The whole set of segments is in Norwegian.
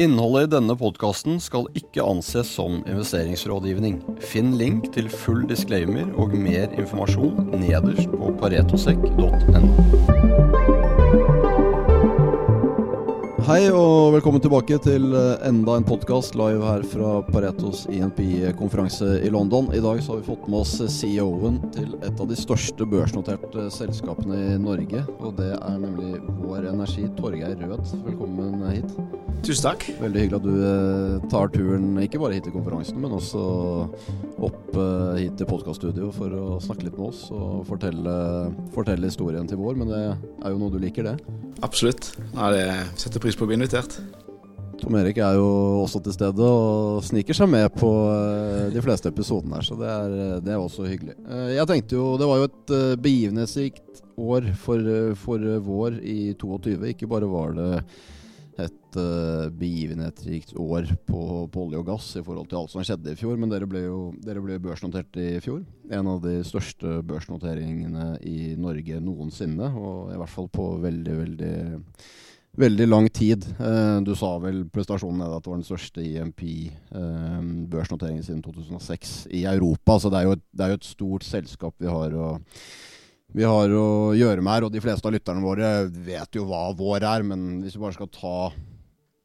Innholdet i denne podkasten skal ikke anses som investeringsrådgivning. Finn link til full disclaimer og mer informasjon nederst på paretosekk.no. Hei og velkommen tilbake til eh, enda en podkast live her fra Paretos INP-konferanse i London. I dag så har vi fått med oss CEO-en til et av de største børsnoterte selskapene i Norge. Og det er nemlig Vår Energi, Torgeir Rød. Velkommen hit. Tusen takk. Veldig hyggelig at du eh, tar turen ikke bare hit til konferansen, men også opp eh, hit til podkaststudio for å snakke litt med oss og fortelle, fortelle, historien til vår. Men det er jo noe du liker, det? Absolutt. Ja, det setter pris på å bli invitert. Tom Erik er jo også til stede og sniker seg med på eh, de fleste episodene her, så det er, det er også hyggelig. Jeg tenkte jo Det var jo et begivenhetsrikt år for, for vår i 22. Ikke bare var det et begivenhetsrikt år på, på, olje og gass i forhold til alt som skjedde i fjor. Men dere ble jo dere ble børsnotert i fjor. En av de største børsnoteringene i Norge noensinne. Og i hvert fall på veldig, veldig veldig lang tid. Uh, du sa vel prestasjonen at det var den største IMP-børsnoteringen eh, uh, siden 2006 i Europa. Så det er, et, det er, jo et, stort selskap vi har å vi har å gjøre med her. Og de fleste av lytterne våre vet jo hva vår er, men hvis vi bare skal ta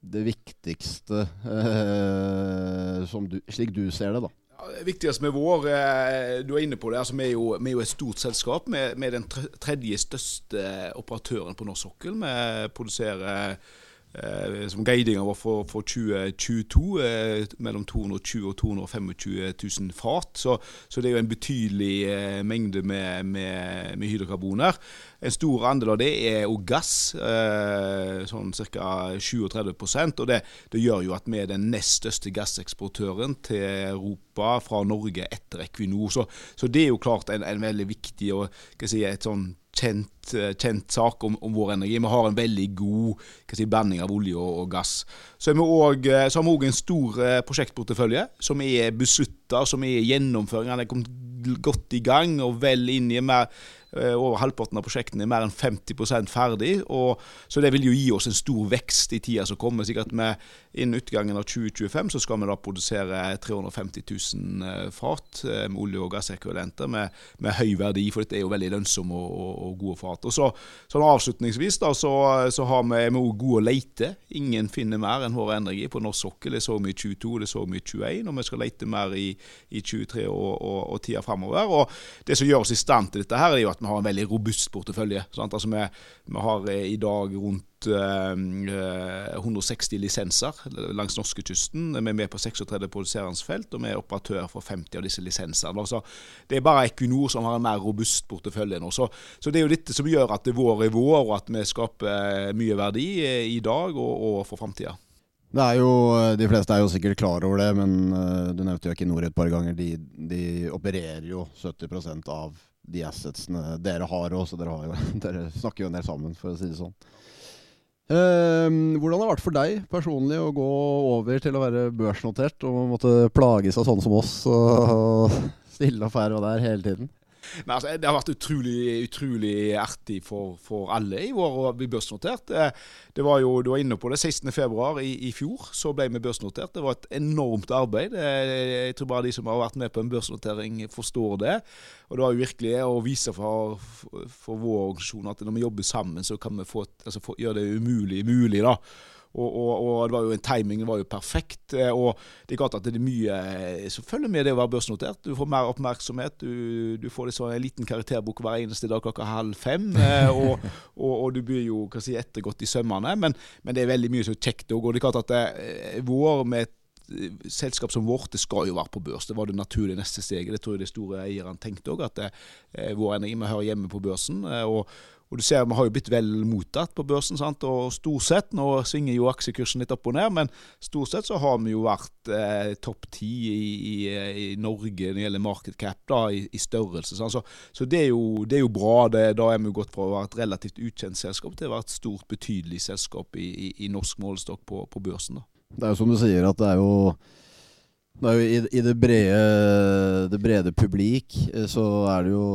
det viktigste eh, du, slik du ser det, da. Det viktigste med vår, eh, du er inne på det, altså vi, er jo, vi er jo et stort selskap Vi er den tredje største operatøren på norsk sokkel. Vi produserer som guidinga var for, for 2022, eh, mellom 220 og 225 000 fat. Så, så, det er jo en betydelig eh, mengde med, med, med, hydrokarboner. En stor andel av det er jo gass, eh, sånn ca. 37 og det, det, gjør jo at vi er den nest største gasseksportøren til Europa fra Norge etter Equinor. Så, så det er jo klart en, en veldig viktig og si, et sånn kjent, eh, kjent sak om, om, vår energi. Vi har en veldig god si, blanding av olje og, og gass. Så, også, eh, så, har vi òg en stor eh, prosjektportefølje som er beslutta, som er i gjennomføring. Den er kommet godt i gang og vel inn i mer over halvparten av prosjektene er mer enn 50% ferdig. Og, så det vil jo gi oss en stor vekst i tida som kommer. sikkert med Innen utgangen av 2025 så skal vi da produsere 350 000 eh, fat med olje- og gassekvivalenter med, med, høy verdi, for dette er jo veldig lønnsomme og, og, og gode fat. Og så sånn Avslutningsvis da, så, så har vi, vi gode å leite. Ingen finner mer enn vår energi på norsk sokkel. Det så vi i 22, det så vi i 21, og vi skal lete mer i, i 23 og, og, og tida framover. Og det som gjør oss i stand til dette, her er jo at vi har en veldig robust portefølje. Altså vi, vi, har eh, i dag rundt 160 lisenser langs norskekysten. Vi er med på 36 produserende felt, og vi er operatør for 50 av disse lisensene. Altså, det er bare Equinor som har en mer robust portefølje nå. Så, så, det er jo dette som gjør at det vår er vår, og at vi skaper mye verdi eh, i dag og, og for framtida. Det er jo, De fleste er jo sikkert klar over det, men du nevnte jo Equinor et par ganger. De, de opererer jo 70% av de assetsene dere har òg, så dere, dere, snakker jo en del sammen, for å si det sånn. Uh, hvordan har det vært for deg personlig å gå over til å være børsnotert og måtte plages av sånne som oss og stille opp her og der hele tiden? Men altså, Det har vært utrolig, utrolig artig for, for alle i vår å bli børsnotert. Det var jo, Du var inne på det. 16.2 i, i fjor så ble vi børsnotert. Det var et enormt arbeid. Jeg tror bare de som har vært med på en børsnotering, forstår det. Og det var jo virkelig å vise for, for vår organisasjon at når vi jobber sammen, så kan vi få, altså, få, gjøre det umulig mulig. da og, og, og, det var jo en timingen var jo perfekt. Eh, og det er klart at det er mye eh, som følger med det å være børsnotert. Du får mer oppmerksomhet. Du, du får liksom en liten karakterbok hver eneste dag klokka halv fem. Eh, og, og, du blir jo hva si, ettergått i sømmene. Men, men, det er veldig mye så kjekt òg. Og det er klart at det, vår med et selskap som vårt det skal jo være på børs. Det var det naturlige neste steget. Det tror jeg de store eierne tenkte òg, at det, vår energi vi hører hjemme på børsen. og og du ser Vi har jo blitt vel mottatt på børsen. Sant? og stort sett, Nå svinger jo aksjekursen litt opp og ned, men stort sett så har vi jo vært eh, topp ti i, i, Norge når det gjelder market cap, da, i, i størrelse. Så, så det, er jo, det, er jo, bra. Det, da er vi gått fra å være et relativt ukjent selskap til å være et stort, betydelig selskap i, norsk målestokk på, på, børsen. da. Det er jo som du sier, at Det er jo i, i det, brede, det brede publik eh, så er det jo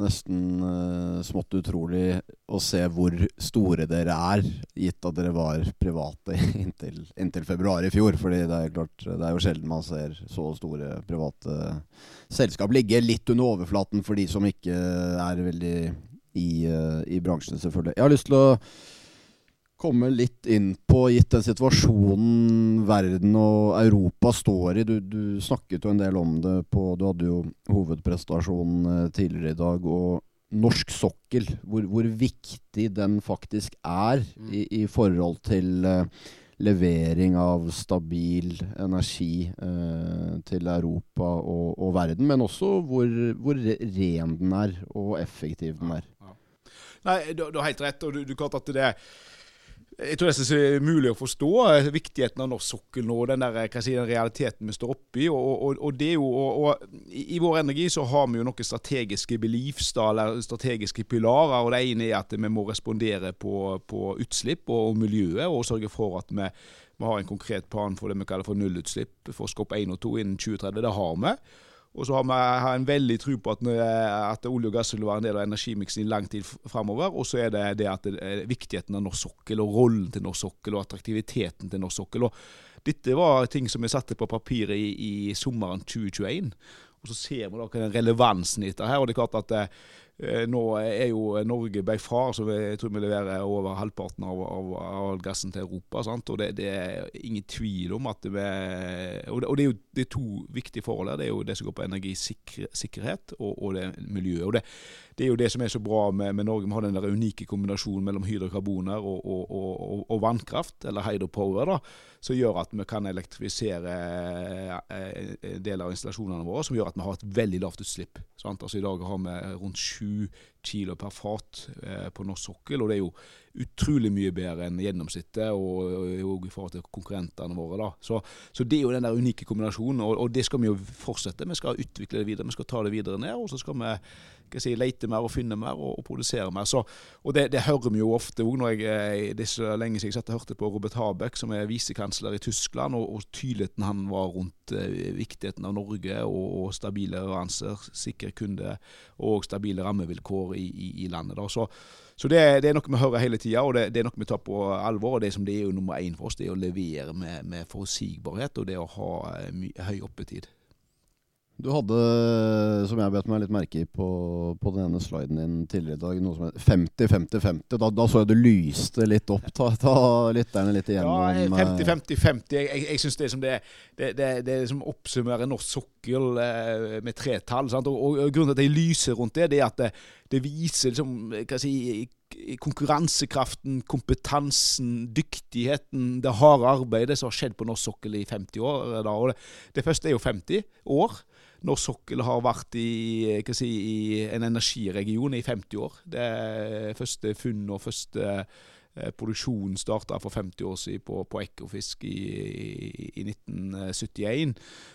nesten uh, smått utrolig å se hvor store dere er, gitt at dere var private inntil, inntil februar i fjor. Fordi det er klart, det er jo sjelden man ser så store private selskap ligge litt under overflaten for de som ikke er veldig i, uh, i bransjen, selvfølgelig. Jeg har lyst til å komme litt inn på, gitt den situasjonen verden og Europa står i. Du, du, snakket jo en del om det på Du hadde jo hovedprestasjonen eh, tidligere i dag. Og norsk sokkel, hvor, hvor viktig den faktisk er mm. i, i, forhold til uh, levering av stabil energi uh, til Europa og, og, verden, men også hvor, hvor, ren den er, og effektiv den er. Nei, du, du, har helt rett. og du, du at det er jeg tror det er mulig å forstå eh, viktigheten av norsk sokkel nå, den, der, si, den realiteten vi står oppi. Og, og, og, det jo, og, I Vår Energi så har vi jo noen strategiske beliefs, da, eller strategiske pilarer. og Det ene er at vi må respondere på, på utslipp og, miljøet, og sørge for at vi, vi har en konkret plan for det vi kaller for nullutslipp for Skopp 1 og 2 innen 2030. Det har vi. Og så har vi en veldig tro på at, at, olje og gass vil være en del av energimiksen i lang tid framover. Og så er det det at det er viktigheten av norsk sokkel, og rollen til norsk sokkel, og attraktiviteten til norsk sokkel. Og dette var ting som vi satte på papiret i, i sommeren 2021. Og så ser vi da relevansen i dette her. og det er klart at Eh, nå er jo Norge by far, så jeg tror vi leverer over halvparten av, av, av gassen til Europa. Sant? Og det, det, er ingen tvil om at vi Og det, og det er jo det er to viktige forhold her. Det er jo det som går på energisikkerhet og, og det miljøet. Og det, det, er jo det som er så bra med, med Norge. Vi har den der unike kombinasjonen mellom hydrokarboner og, og, og vannkraft, eller hydropower, da, som gjør at vi kan elektrifisere eh, deler av installasjonene våre, som gjør at vi har et veldig lavt utslipp. Sant? Altså I dag har vi rundt sju 7 kilo per fat eh, på norsk sokkel. Og det er jo utrolig mye bedre enn gjennomsnittet og, og, i forhold til konkurrentene våre. da. Så, så, det er jo den der unike kombinasjonen, og, og, det skal vi jo fortsette. Vi skal utvikle det videre, vi skal ta det videre ned. Og så skal vi si, lete mer og finne mer og, og produsere mer. Så, og det, det, hører vi jo ofte òg. Det er så lenge siden jeg satt og hørte på Robert Habeck, som er visekansler i Tyskland, og, og tydeligheten han var rundt eh, viktigheten av Norge og, og stabile leveranser, sikre kunde og stabile rammevilkår i, i, i landet. Da. Så, så det, det, er noe vi hører hele tida, og det, det, er noe vi tar på alvor. og Det som det er jo nummer én for oss, det er å levere med, med forutsigbarhet og det å ha my, høy oppetid. Du hadde, som jeg bet meg litt merke i på, på den ene sliden din tidligere i dag, noe som het 50-50-50. Da, da, så jeg du lyste litt opp. Ta, ta lytterne litt igjennom. Ja, 50-50-50. Jeg, jeg, jeg syns det, det, det, det, det liksom oppsummerer norsk sokkel eh, med tre tall. Og, og, og, grunnen til at jeg lyser rundt det, det er at det, det viser liksom, hva si, konkurransekraften, kompetansen, dyktigheten, det harde arbeidet som har skjedd på norsk sokkel i 50 år. Da. Og det, det første er jo 50 år norsk sokkel har vært i, si, i, en energiregion i 50 år. Det første funn og første Produksjonen produksjon starta for 50 år siden på, på Ekofisk i, i, i 1971.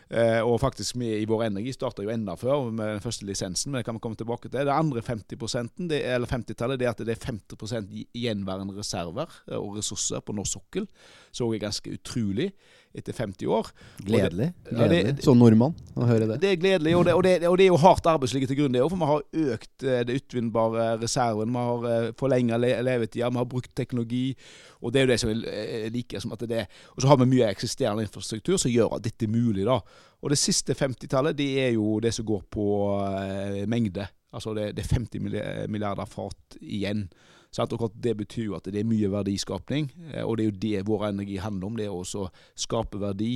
Eh, og faktisk vi i Vår Energi starta jo enda før med den første lisensen, men det kan vi komme tilbake til. Det andre 50 det, eller 50-tallet er at det er 50 gjenværende reserver eh, og ressurser på norsk sokkel. Så er ganske utrolig etter 50 år. Gledelig. Det, gledelig. Ja, det, Som nordmann å høre det. Det er gledelig, og det, og det, og det er jo hardt arbeid til grunn. Det, for vi har økt eh, det utvinnbare reserven, vi har eh, forlenga levetida, vi har brukt teknologi. Og det er jo det som jeg liker. som at det er. Og så har vi mye eksisterende infrastruktur som gjør at dette er mulig. da. Og det siste 50-tallet det er jo det som går på mengde. Altså det, det, er 50 milliarder fat igjen. Det betyr jo at det er mye verdiskapning, eh, og det er jo det vår energi handler om. Det å skape verdi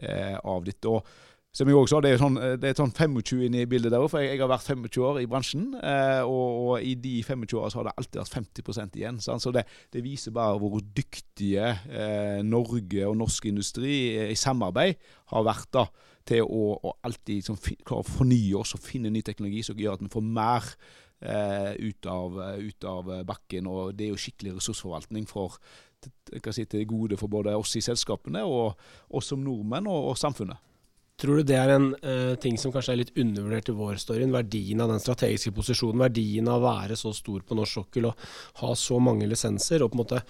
eh, av dette. Og som jeg også sa, Det er sånn, det er sånn 25 inne i bildet der for jeg, jeg, har vært 25 år i bransjen. Eh, og, og, i de 25 åra har det alltid vært 50 igjen. Sant? Så det, det, viser bare hvor dyktige eh, Norge og norsk industri eh, i samarbeid har vært da, til å, å alltid liksom, klare å fornye oss og finne ny teknologi som gjør at vi får mer eh, ut, av, ut, av, bakken. Og det er jo skikkelig ressursforvaltning for si, til gode for både oss i selskapene og oss som nordmenn og, og samfunnet. Tror du det er en uh, ting som kanskje er litt undervurdert i vår storyen? Verdien av den strategiske posisjonen, verdien av å være så stor på norsk sokkel og ha så mange lisenser. Og på en måte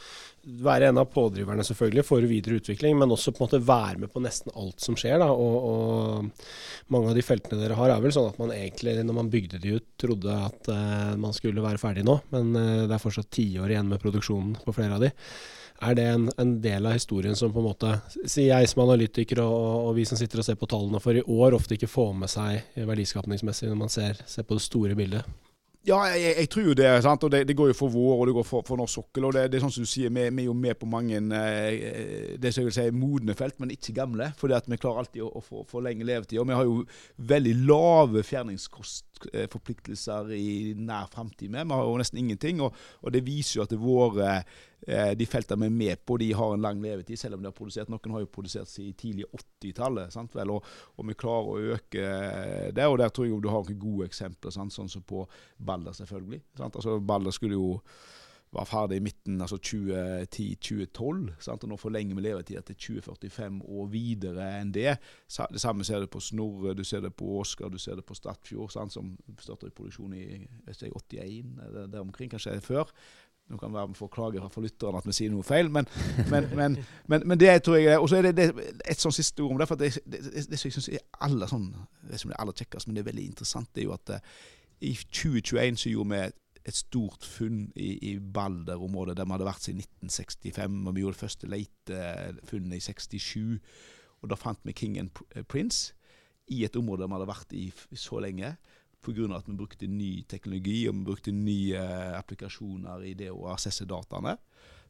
være en av pådriverne selvfølgelig for videre utvikling, men også på en måte være med på nesten alt som skjer. Da. Og, og mange av de feltene dere har, er vel sånn at man egentlig, når man bygde de ut, trodde at uh, man skulle være ferdig nå. Men uh, det er fortsatt tiår igjen med produksjonen på flere av de. Er det en, en, del av historien som på en måte, sier jeg som analytiker og, og, vi som sitter og ser på tallene for i år, ofte ikke får med seg verdiskapningsmessig når man ser, ser på det store bildet? Ja, jeg, jeg, tror jo det. sant? Og det, det, går jo for vår og det går for, for norsk sokkel. og det, det, er sånn som du sier, Vi, vi er jo med på mange eh, det som jeg vil si, modne felt, men ikke gamle. fordi at vi klarer alltid å, å forlenge levetid. Og vi har jo veldig lave fjerningskostforpliktelser i nær framtid. Vi har jo nesten ingenting. Og, og det viser jo at våre Eh, de feltene vi er med på, de har en lang levetid, selv om de har produsert. Noen har jo produsert seg i tidlig 80-tallet, og, og, vi klarer å øke det. Og der tror jeg du har noen gode eksempler, sant? sånn som på Balder, selvfølgelig. Altså, Balder skulle jo være ferdig i midten altså 2010-2012. Og nå forlenger vi levetida til 2045 og videre enn det. Det samme ser du på Snorre, du ser det på Åskar, du ser det på Stadfjord, som starter i produksjon i 81, der omkring, kanskje før. Nå kan være for å klage fra lytterne at vi sier noe feil, men, men, men, men det tror jeg Og så er det, det, et sånn siste ord om det. for Det, det, det, det jeg synes er aller, sånn, det som er aller kjekkest, men det er veldig interessant, det er jo at uh, i 2021 så gjorde vi et stort funn i, i Balder-området, der vi hadde vært siden 1965. og Vi gjorde det første leitefunnet i 67. og Da fant vi King and Prince i et område der vi hadde vært i så lenge pga. at vi brukte ny teknologi og vi brukte nye uh, applikasjoner i det å assesse dataene.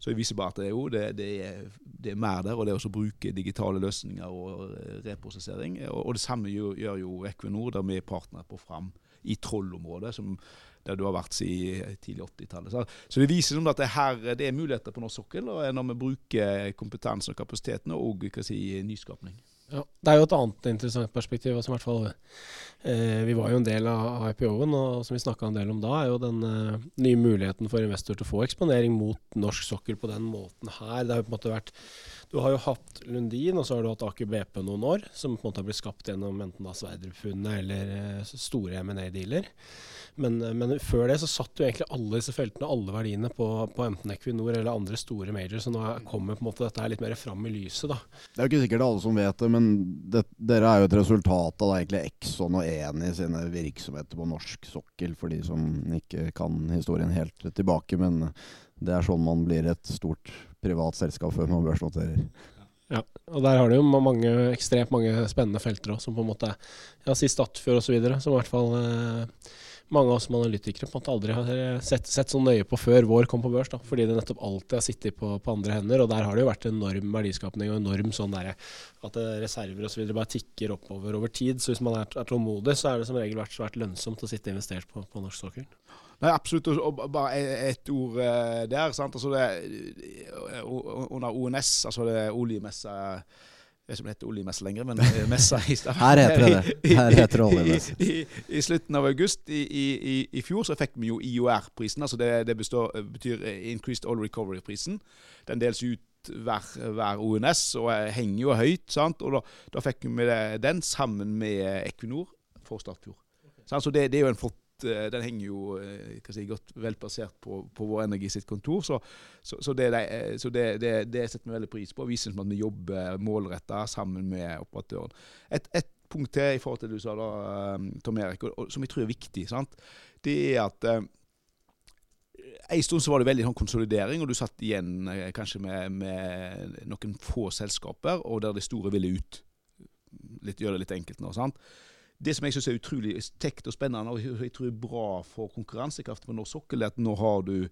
Så jeg viser bare at det, jo, det, det, er, det er, mer der, og det er å bruke digitale løsninger og uh, reprosessering. Og, og, det samme gjør, gjør, jo Equinor, der vi er partner på Fram i Troll-området. der du har vært siden tidlig 80-tallet. Så, det viser som at det, her, det er muligheter på norsk sokkel, og når vi bruker kompetansen og kapasiteten og si, nyskapning. Ja, det er jo et annet interessant perspektiv. Som i hvert fall, eh, vi var jo en del av IPO-en, og som vi snakka en del om da, er jo den eh, nye muligheten for investor til å få eksponering mot norsk sokkel på den måten her. Det har jo på en måte vært Du har jo hatt Lundin, og så har du hatt Aker BP noen år, som på en måte har blitt skapt gjennom enten da Sverdrup-funnet eller eh, store M&A-dealer. Men, men, før det så satt jo egentlig alle disse feltene, alle verdiene, på, på enten Equinor eller andre store majors. Så nå kommer på en måte dette her litt mer fram i lyset, da. Det er jo ikke sikkert alle som vet det, men det, dere er jo et resultat av da egentlig Exxon og Eni sine virksomheter på norsk sokkel, for de som ikke kan historien helt tilbake. Men det er sånn man blir et stort privat selskap før man børsnoterer. Ja, og der har du jo mange, ekstremt mange spennende felter òg, som på en måte Ja, si Statfjord osv., som i hvert fall eh, mange av oss som analytikere på en måte aldri har sett, sett, så nøye på før vår kom på børs. Da, fordi det nettopp alltid har sittet på, på, andre hender. Og der har det jo vært enorm verdiskapning og enorm sånn der, at reserver osv. bare tikker oppover over tid. Så hvis man er, er, tålmodig, så er det som regel vært svært lønnsomt å sitte investert på, på norsk sokkel. Nei, absolutt. Og bare ett ord eh, der. sant? Altså det, under ONS, altså det oljemessa det som heter oljemesse lenger, men eh, messa i Her heter det det. Her heter det oljemesse. I, I, I, slutten av august i, i, fjor så fikk vi jo IOR-prisen. altså Det, det består, betyr Increased Oil Recovery-prisen. Den deles ut hver, hver, ONS og henger jo høyt. sant? Og da, da fikk vi den sammen med Equinor for Statfjord. Så det, det, er jo en flott Eh, den henger jo eh, si, godt vel plassert på, på Vår Energi sitt kontor. Så, så, så, det, eh, så det, det, det, setter vi veldig pris på. Viser at vi jobber målretta sammen med operatøren. Et, et, punkt til i forhold til det du sa, da, Tom Erik, og, og, som jeg tror er viktig, sant? det er at en stund så var det veldig sånn konsolidering, og du satt igjen kanskje med, med, noen få selskaper, og der de store ville ut. Litt, gjør det litt enkelt nå. sant? Det som jeg syns er utrolig kjekt og spennende, og jeg tror er bra for konkurransekraften på norsk sokkel, er at nå har, du,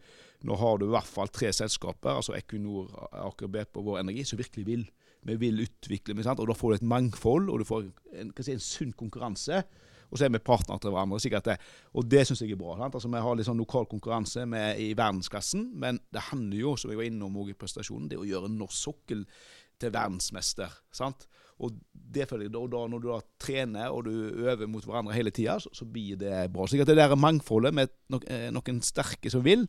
nå har du i hvert fall tre selskaper, altså Equinor, Aker BP og Vår Energi, som virkelig vil. Vi vil utvikle, og da får du et mangfold, og du får en, si, en sunn konkurranse. Og så er vi partnere til hverandre. sikkert det. Og det syns jeg er bra. Altså, vi har litt sånn lokal konkurranse i verdensklassen, men det handler jo, som jeg var innom i prestasjonen, det å gjøre norsk sokkel til verdensmester. sant? Og det føler jeg, da, da Når du da trener og du øver mot hverandre hele tida, så, så, blir det bra. Så det der mangfoldet med eh, noen sterke som vil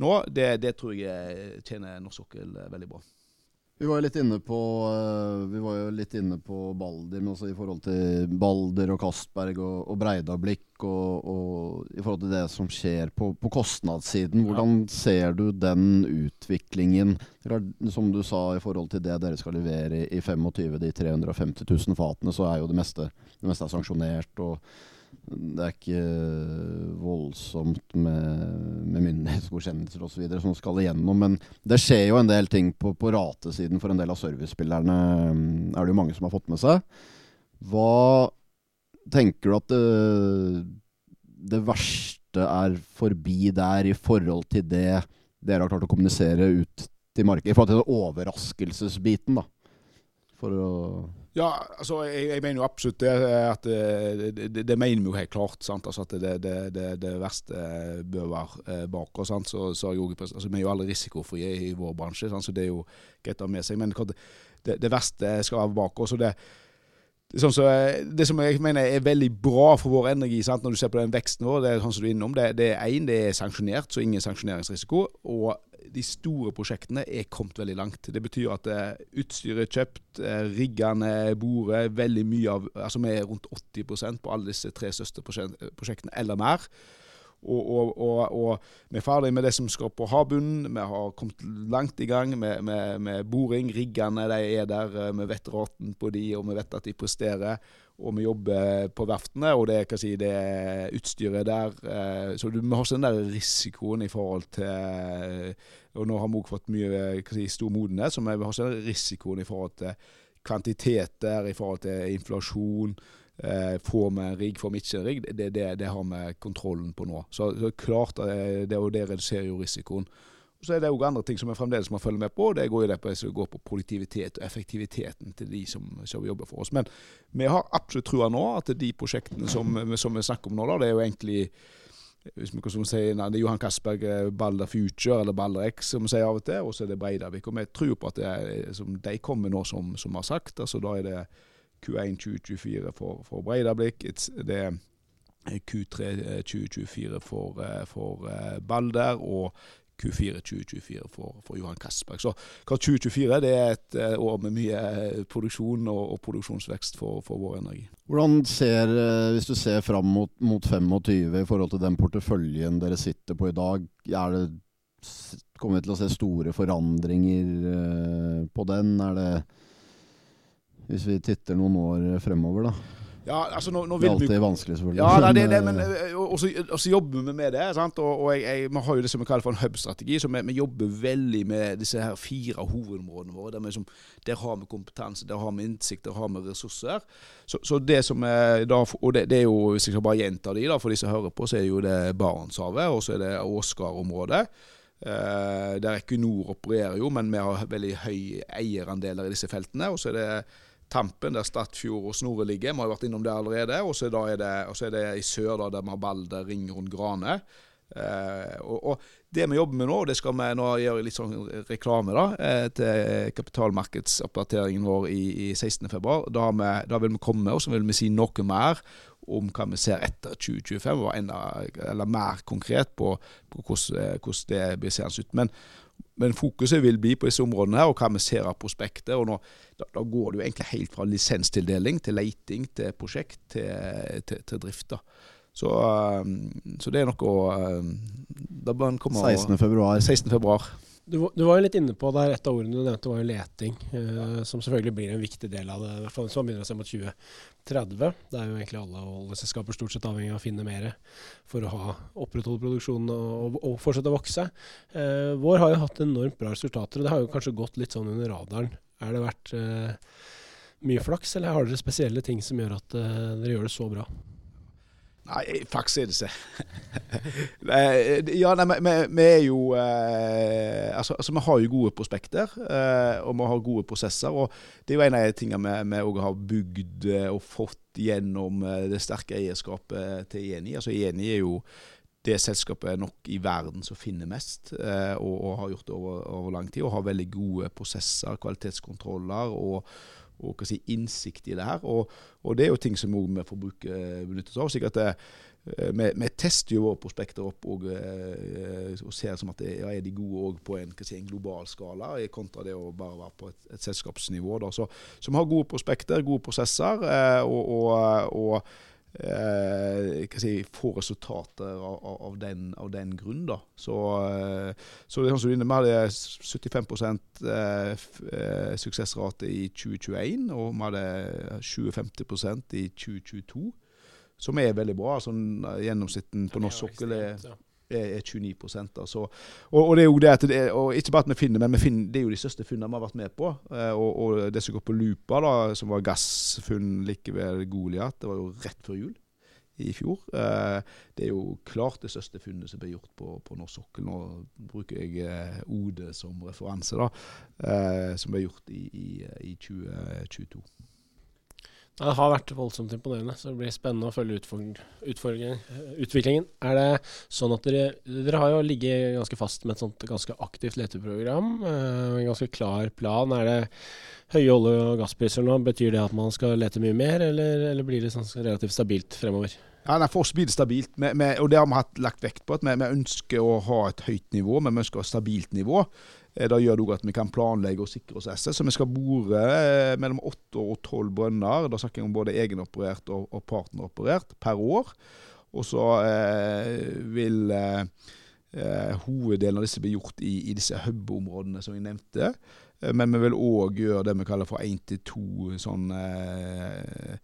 nå, det, det tror jeg tjener norsk sokkel veldig bra. Vi var jo litt inne på eh, Vi var jo litt inne på Balder, men også i forhold til Balder og Castberg og, og Breidablikk, og, og, i forhold til det som skjer på, på kostnadssiden. Hvordan ser du den utviklingen? Som du sa, i forhold til det dere skal levere i 25, de 350 000 fatene, så er jo det meste, det meste er sanksjonert. og det er ikke voldsomt med, med myndighetsgodkjennelser osv. som skal igjennom. Men det skjer jo en del ting på, på ratesiden for en del av servicespillerne. Er det jo mange som har fått med seg. Hva tenker du at det, det verste er forbi der i forhold til det dere har klart å kommunisere ut til markedet? I forhold til den overraskelsesbiten, da. For å ja, altså jeg, jeg, mener jo absolutt det. at Det, det, det mener vi jo helt klart. altså At det, det verste bør være eh, bak oss. så, så altså Vi er jo alle risikofrie i vår bransje, sant, så det er jo greit å ha med seg. Men det, verste skal være bak oss. og det Sånn så, det som jeg mener er veldig bra for vår energi, sant? når du ser på den veksten vår, det er sånn som du er innom, det, det er én, det er sanksjonert, så ingen sanksjoneringsrisiko. Og de store prosjektene er kommet veldig langt. Det betyr at uh, utstyret er kjøpt, uh, riggene bordet, veldig mye av Altså vi er rundt 80% på alle disse tre største prosjektene, eller mer. Og, og, og, og, vi er ferdig med det som skal på havbunnen. Vi har kommet langt i gang med, med, med boring. Riggene de er der. Eh, vi vet raten på de, og vi vet at de presterer. Og vi jobber på verftene, og det, si, det er utstyret der. Så vi har også den der risikoen i forhold til og nå har vi òg fått mye si, stor modenhet, så vi har ikke risikoen i forhold til kvantiteter, i forhold til inflasjon. Eh, får vi rigg, får vi ikke rigg? Det, det, det, har vi kontrollen på nå. Så, så klart det, det, det reduserer jo risikoen. Så er det òg andre ting som vi fremdeles må følge med på. Det går jo det på, går på produktivitet og effektiviteten til de som, som jobber for oss. Men vi har absolutt trua nå at de prosjektene som, som vi snakker om nå, det er jo egentlig hvis vi kan si, Det er Johan Castberg, eh, Balder Future eller Balder X, som vi sier av og til. Og så er det Breidavik. Og vi tror på at det er, som de kommer nå, som, som har sagt. altså Da er det Q1 2024 for, for Breidablikk. Det er Q3 2024 for, eh, for eh, Balder. Og Q4 2024 for, for Johan Castberg. Så 2024 det er et uh, år med mye eh, produksjon og, og produksjonsvekst for, for, vår energi. Hvordan ser, Hvis du ser fram mot, mot 25 i forhold til den porteføljen dere sitter på i dag, det, kommer vi til å se store forandringer på den? Er det Hvis vi titter noen år fremover, da? Ja, altså nå, nå det er alltid vi, vanskelig, selvfølgelig. Ja, det, det, men eh, Og så jobber vi med det. sant? Og, og jeg, jeg, Vi har jo det som vi kaller for en hub-strategi. så vi, vi, jobber veldig med disse her fire hovedområdene våre. Der, vi, som, der har vi kompetanse, der har vi innsikt, der har vi ressurser. Så, så det som er da, Og det, det, er jo, hvis jeg skal bare gjenta de da, for de som hører på, så er det jo det Barentshavet, og så er det Åsgard-området. Eh, der Equinor opererer jo, men vi har veldig høy eierandeler i disse feltene. Og så er det Tampen, der Stadfjord og Snorre ligger. Vi har vært innom det allerede. Og så er, er, det i sør, da, der vi har Balder, Ringrund, Grane. Eh, og, og, det vi jobber med nå, og det skal vi nå gjøre litt sånn reklame da, eh, til kapitalmarkedsoppdateringen vår i, i 16.2. Da, da vil vi komme og så vil vi si noe mer om hva vi ser etter 2025, og enda, eller mer konkret på, på hvordan, eh, hvordan, det blir seende ut. Men men fokuset vil bli på disse områdene her, og hva vi ser av prospektet. og nå, da, da, går det jo egentlig helt fra lisenstildeling til leiting til prosjekt til, til, til drift. da. Så, um, så, det er noe å Da bør en komme 16. februar. 16. februar. Du, du, var jo litt inne på der, Et av ordene du nevnte, var jo leting. Eh, som selvfølgelig blir en viktig del av det. I hvert fall hvis man begynner å se mot 2030. Det er jo egentlig alle oljeselskaper stort sett avhengig av å finne mer for å ha opprettholde produksjonen og, og, fortsette å vokse. Eh, vår har jo hatt enormt bra resultater, og det har jo kanskje gått litt sånn under radaren. Er det vært eh, mye flaks, eller har dere spesielle ting som gjør at eh, dere gjør det så bra? Nei, faktisk er det ikke. ja, nei, vi, vi, er jo eh, altså, altså, vi har jo gode prospekter, eh, og vi har gode prosesser. Og det er jo en av de tingene vi òg har bygd eh, og fått gjennom eh, det sterke eierskapet til Eni. Altså Eni er jo det selskapet nok i verden som finner mest, eh, og, og, har gjort det over, over lang tid. Og har veldig gode prosesser, kvalitetskontroller. og og si, innsikt i det her. Og, og, det er jo ting som vi forbrukere benytter oss av. sikkert det Eh, vi, vi, tester jo våre prospekter opp og, eh, og ser som at det, ja, er de gode på en, si, en, global skala, kontra det å bare være på et, et selskapsnivå. Da. Så, så vi har gode prospekter, gode prosesser, eh, og, og, og si, få resultater av, av, den, av, den, grunn. Da. Så, så det er sånn som Vi hadde 75% suksessrate i 2021, og vi hadde 20-50 i 2022 som er veldig bra. Sånn, gjennomsnitten på norsk sokkel er, er, 29 altså. og, og, det er jo det at det, og Ikke bare at vi finner, men vi finner, det er jo de største funnene vi har vært med på. Eh, og, og, det som går på Lupa, da, som var gassfunn like ved Goliat, det var jo rett før jul i fjor. Eh, det er jo klart det største funnet som ble gjort på, på norsk sokkel. Nå bruker jeg OD Ode som referanse, da, som ble gjort i, i, i 2022. Det har vært voldsomt imponerende, så det blir spennende å følge utviklingen. Er det sånn at dere, dere har jo ligget ganske fast med et sånt ganske aktivt leteprogram, uh, en ganske klar plan. Er det høye olje- og gasspriser nå, betyr det at man skal lete mye mer, eller, eller blir det sånn relativt stabilt fremover? Ja, nei, For oss blir det stabilt, med, med, og det har vi lagt vekt på. at vi, vi, ønsker å ha et høyt nivå, men vi ønsker å ha et stabilt nivå. Eh, det gjør det òg at vi kan planlegge og sikre oss SS. Så vi skal bore eh, mellom 8 og 12 brønner. Da snakker jeg om både egenoperert og, og partneroperert per år. Og så eh, vil eh, eh, hoveddelen av disse bli gjort i, i disse hub-områdene som jeg nevnte. Men vi vil òg gjøre det vi kaller for én til to sånn eh,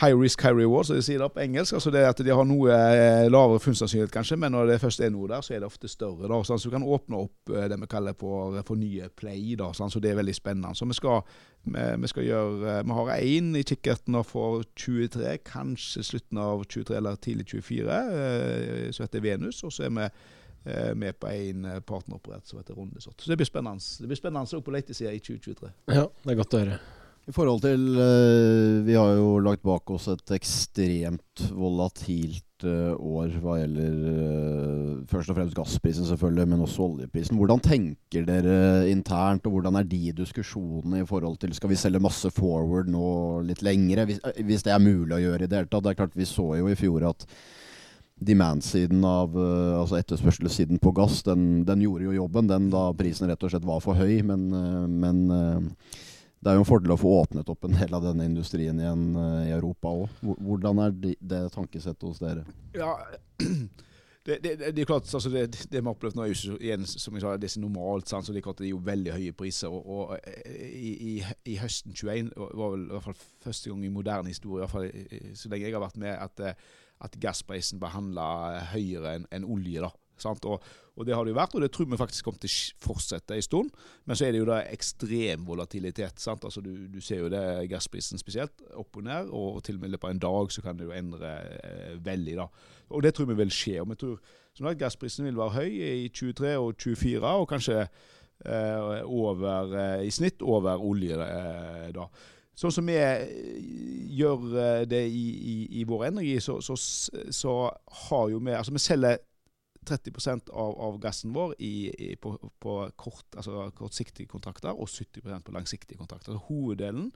high risk, high reward, som de sier det på engelsk. altså det at De har noe eh, lavere funnsannsynlighet, kanskje, men når det først er noe der, så er det ofte større. da, sånn, Så du kan åpne opp eh, det vi kaller for, for nye play. da, sånn, så Det er veldig spennende. Så vi skal, vi skal gjøre, eh, vi har én i kikkerten for 23, kanskje slutten av 23 eller tidlig 24, som heter Venus. Og så er vi med på en partneroperert som heter Rundesort. Så det blir spennende. Det blir spennende òg på letesida i 2023. Ja, det er godt å høre. I forhold til uh, Vi har jo lagt bak oss et ekstremt volatilt uh, år hva gjelder uh, først og fremst gassprisen, selvfølgelig, men også oljeprisen. Hvordan tenker dere internt, og hvordan er de diskusjonene i forhold til Skal vi selge masse forward nå litt lengre, hvis, hvis det er mulig å gjøre i det hele tatt? Det er klart Vi så jo i fjor at demand-siden av altså etterspørselssiden på gass, den, den, gjorde jo jobben, den da prisen rett og slett var for høy. Men, men det er jo en fordel å få åpnet opp en del av denne industrien igjen uh, i Europa òg. Hvordan er det, det tankesettet hos dere? Ja, det, det, det, er klart, altså det, det vi har opplevd nå, er jo igjen, som jeg sa, det er normalt. Sant? så Det er klart det er jo veldig høye priser. og, og i, i, i, høsten 21 var vel i hvert fall første gang i moderne historie, i hvert fall så lenge jeg har vært med, at, eh, at gassprisen behandla høyere enn en olje. da. Og, og, det har det jo vært, og det tror vi faktisk kommer til å fortsette en stund. Men så er det jo da ekstrem volatilitet. sant? Altså du, du ser jo det gassprisen spesielt, opp og ned. Og til og med i løpet av en dag så kan det jo endre eh, veldig. da. Og det tror vi vil skje. og vi tror sånn at Gassprisen vil være høy i 23 og 24, og kanskje eh, over, eh, i snitt over olje. Eh, da. Sånn som vi eh, gjør eh, det i, i, i vår energi, så, så, så, har jo vi Altså vi selger 30 av, av, gassen vår i, i, på, på kort, altså kortsiktige kontrakter og 70% på langsiktige kontrakter. Så hoveddelen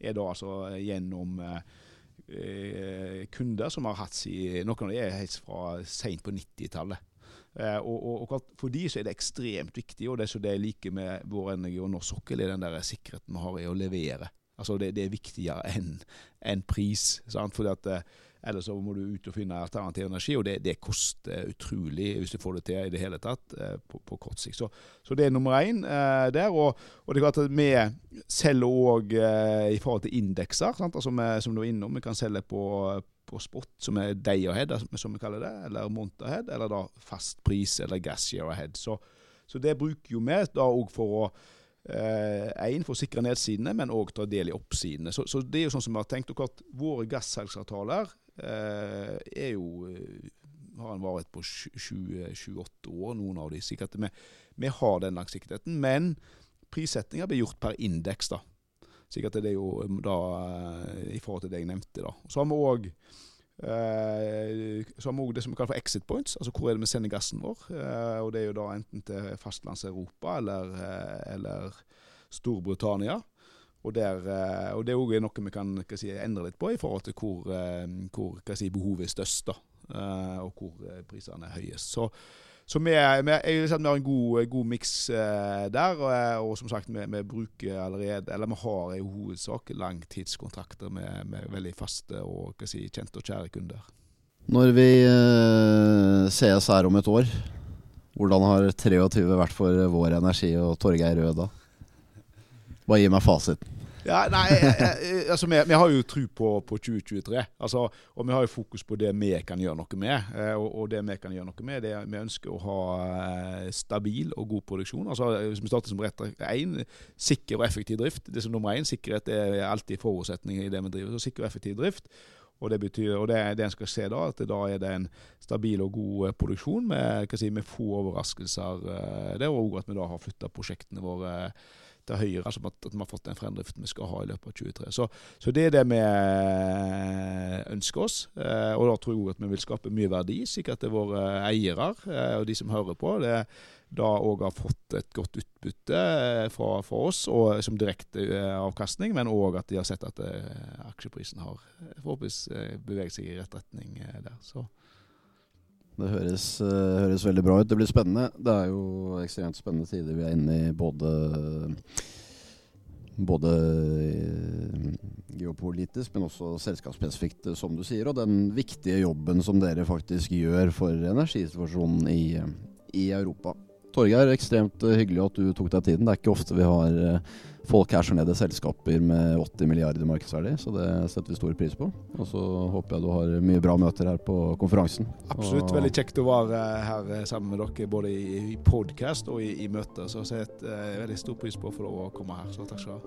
er da altså gjennom eh, kunder som har hatt si, Noen av de er helt fra seint på 90-tallet. Eh, og, og, For de så er det ekstremt viktig, og det er det jeg liker med vår energi og norsk sokkel, er den der sikkerheten vi har i å levere. Altså Det, det er viktigere enn en pris. Sant? Fordi at eh, eller så må du ut og finne alternativ energi, og det, det, koster utrolig hvis du får det til i det hele tatt eh, på, på, kort sikt. Så, så, det er nummer én eh, der. Og, og, det er klart at vi selger òg eh, i forhold til indekser, altså som du var innom. Vi kan selge på, på spot, som er day ahead, som vi kaller det, eller month ahead, eller da fast pris eller gas year ahead. Så, så det bruker jo vi da òg for å Én, eh, for å sikre nedsidene, men òg ta del i oppsidene. Så, så, det er jo sånn som vi har tenkt. Og klart, våre gassalgsavtaler er jo eh, har en varighet på 28 år, noen av de. Sikkert vi, vi har den langsiktigheten. Men prissettinga blir gjort per indeks, da. Sikkert det er jo um, da eh, i forhold til det jeg nevnte, da. Så har vi òg så har vi òg det som vi kaller for exit points, altså hvor er det vi sender gassen vår. og det er jo da enten til fastlands-Europa eller, eller Storbritannia. Og, der, eh, og det er også noe vi kan si, endre litt på i forhold til hvor, eh, hvor si, behovet er størst, da, eh, og hvor prisene er høyest. Så, så vi, vi, jeg vi har en god, god miks der. Og, og, som sagt, vi, vi, bruker allerede Eller vi har i hovedsak langtidskontrakter med, med veldig faste og si, kjente og kjære kunder. Når vi sees her om et år, hvordan har 23 vært for Vår Energi og Torgeir Rød da? Bare gi meg fasiten. Ja, nei, altså vi, vi, har jo tro på, på 2023. Altså, og vi har jo fokus på det vi kan gjøre noe med. Eh, og, og det vi kan gjøre noe med, det er vi ønsker å ha eh, stabil og god produksjon. Altså, vi starter som rett én, sikker og effektiv drift. Det som nummer én, Sikkerhet er alltid forutsetning i det vi driver. Så sikker og effektiv drift. Og det betyr, og det, det en skal se da, at da er det en stabil og god eh, produksjon med, si, med få overraskelser. Det er òg at vi da har flytta prosjektene våre til høyre, altså at vi har fått den fremdriften vi skal ha i løpet av 2023. Så, så det er det vi eh, ønsker oss. Eh, og da tror jeg òg at vi vil skape mye verdi, at er våre eiere eh, og de som hører på, det, da òg har fått et godt utbytte fra, fra oss og som direkte avkastning, men òg at de har sett at aksjeprisen har forhåpentligvis beveget seg i rett retning der. Så det høres, uh, høres, veldig bra ut. Det blir spennende. Det er jo ekstremt spennende tider vi er inne i, både, både uh, geopolitisk, men også selskapsspesifikt, som du sier. Og den viktige jobben som dere faktisk gjør for energisituasjonen i, i Europa. Torgeir, ekstremt hyggelig at du tok deg tiden. Det er ikke ofte vi har uh, folk her som leder selskaper med 80 milliarder markedsverdi, så det setter vi stor pris på. Og så håper jeg du har mye bra møter her på konferansen. Absolutt. Og veldig kjekt å være her eh, sammen med dere, både i, podkast og i, i møter. Så jeg setter uh, veldig stor pris på å få lov å komme her. Så takk skal du ha.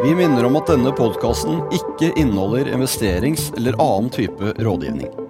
Vi minner om at denne podkasten ikke inneholder investerings- eller annen type rådgivning.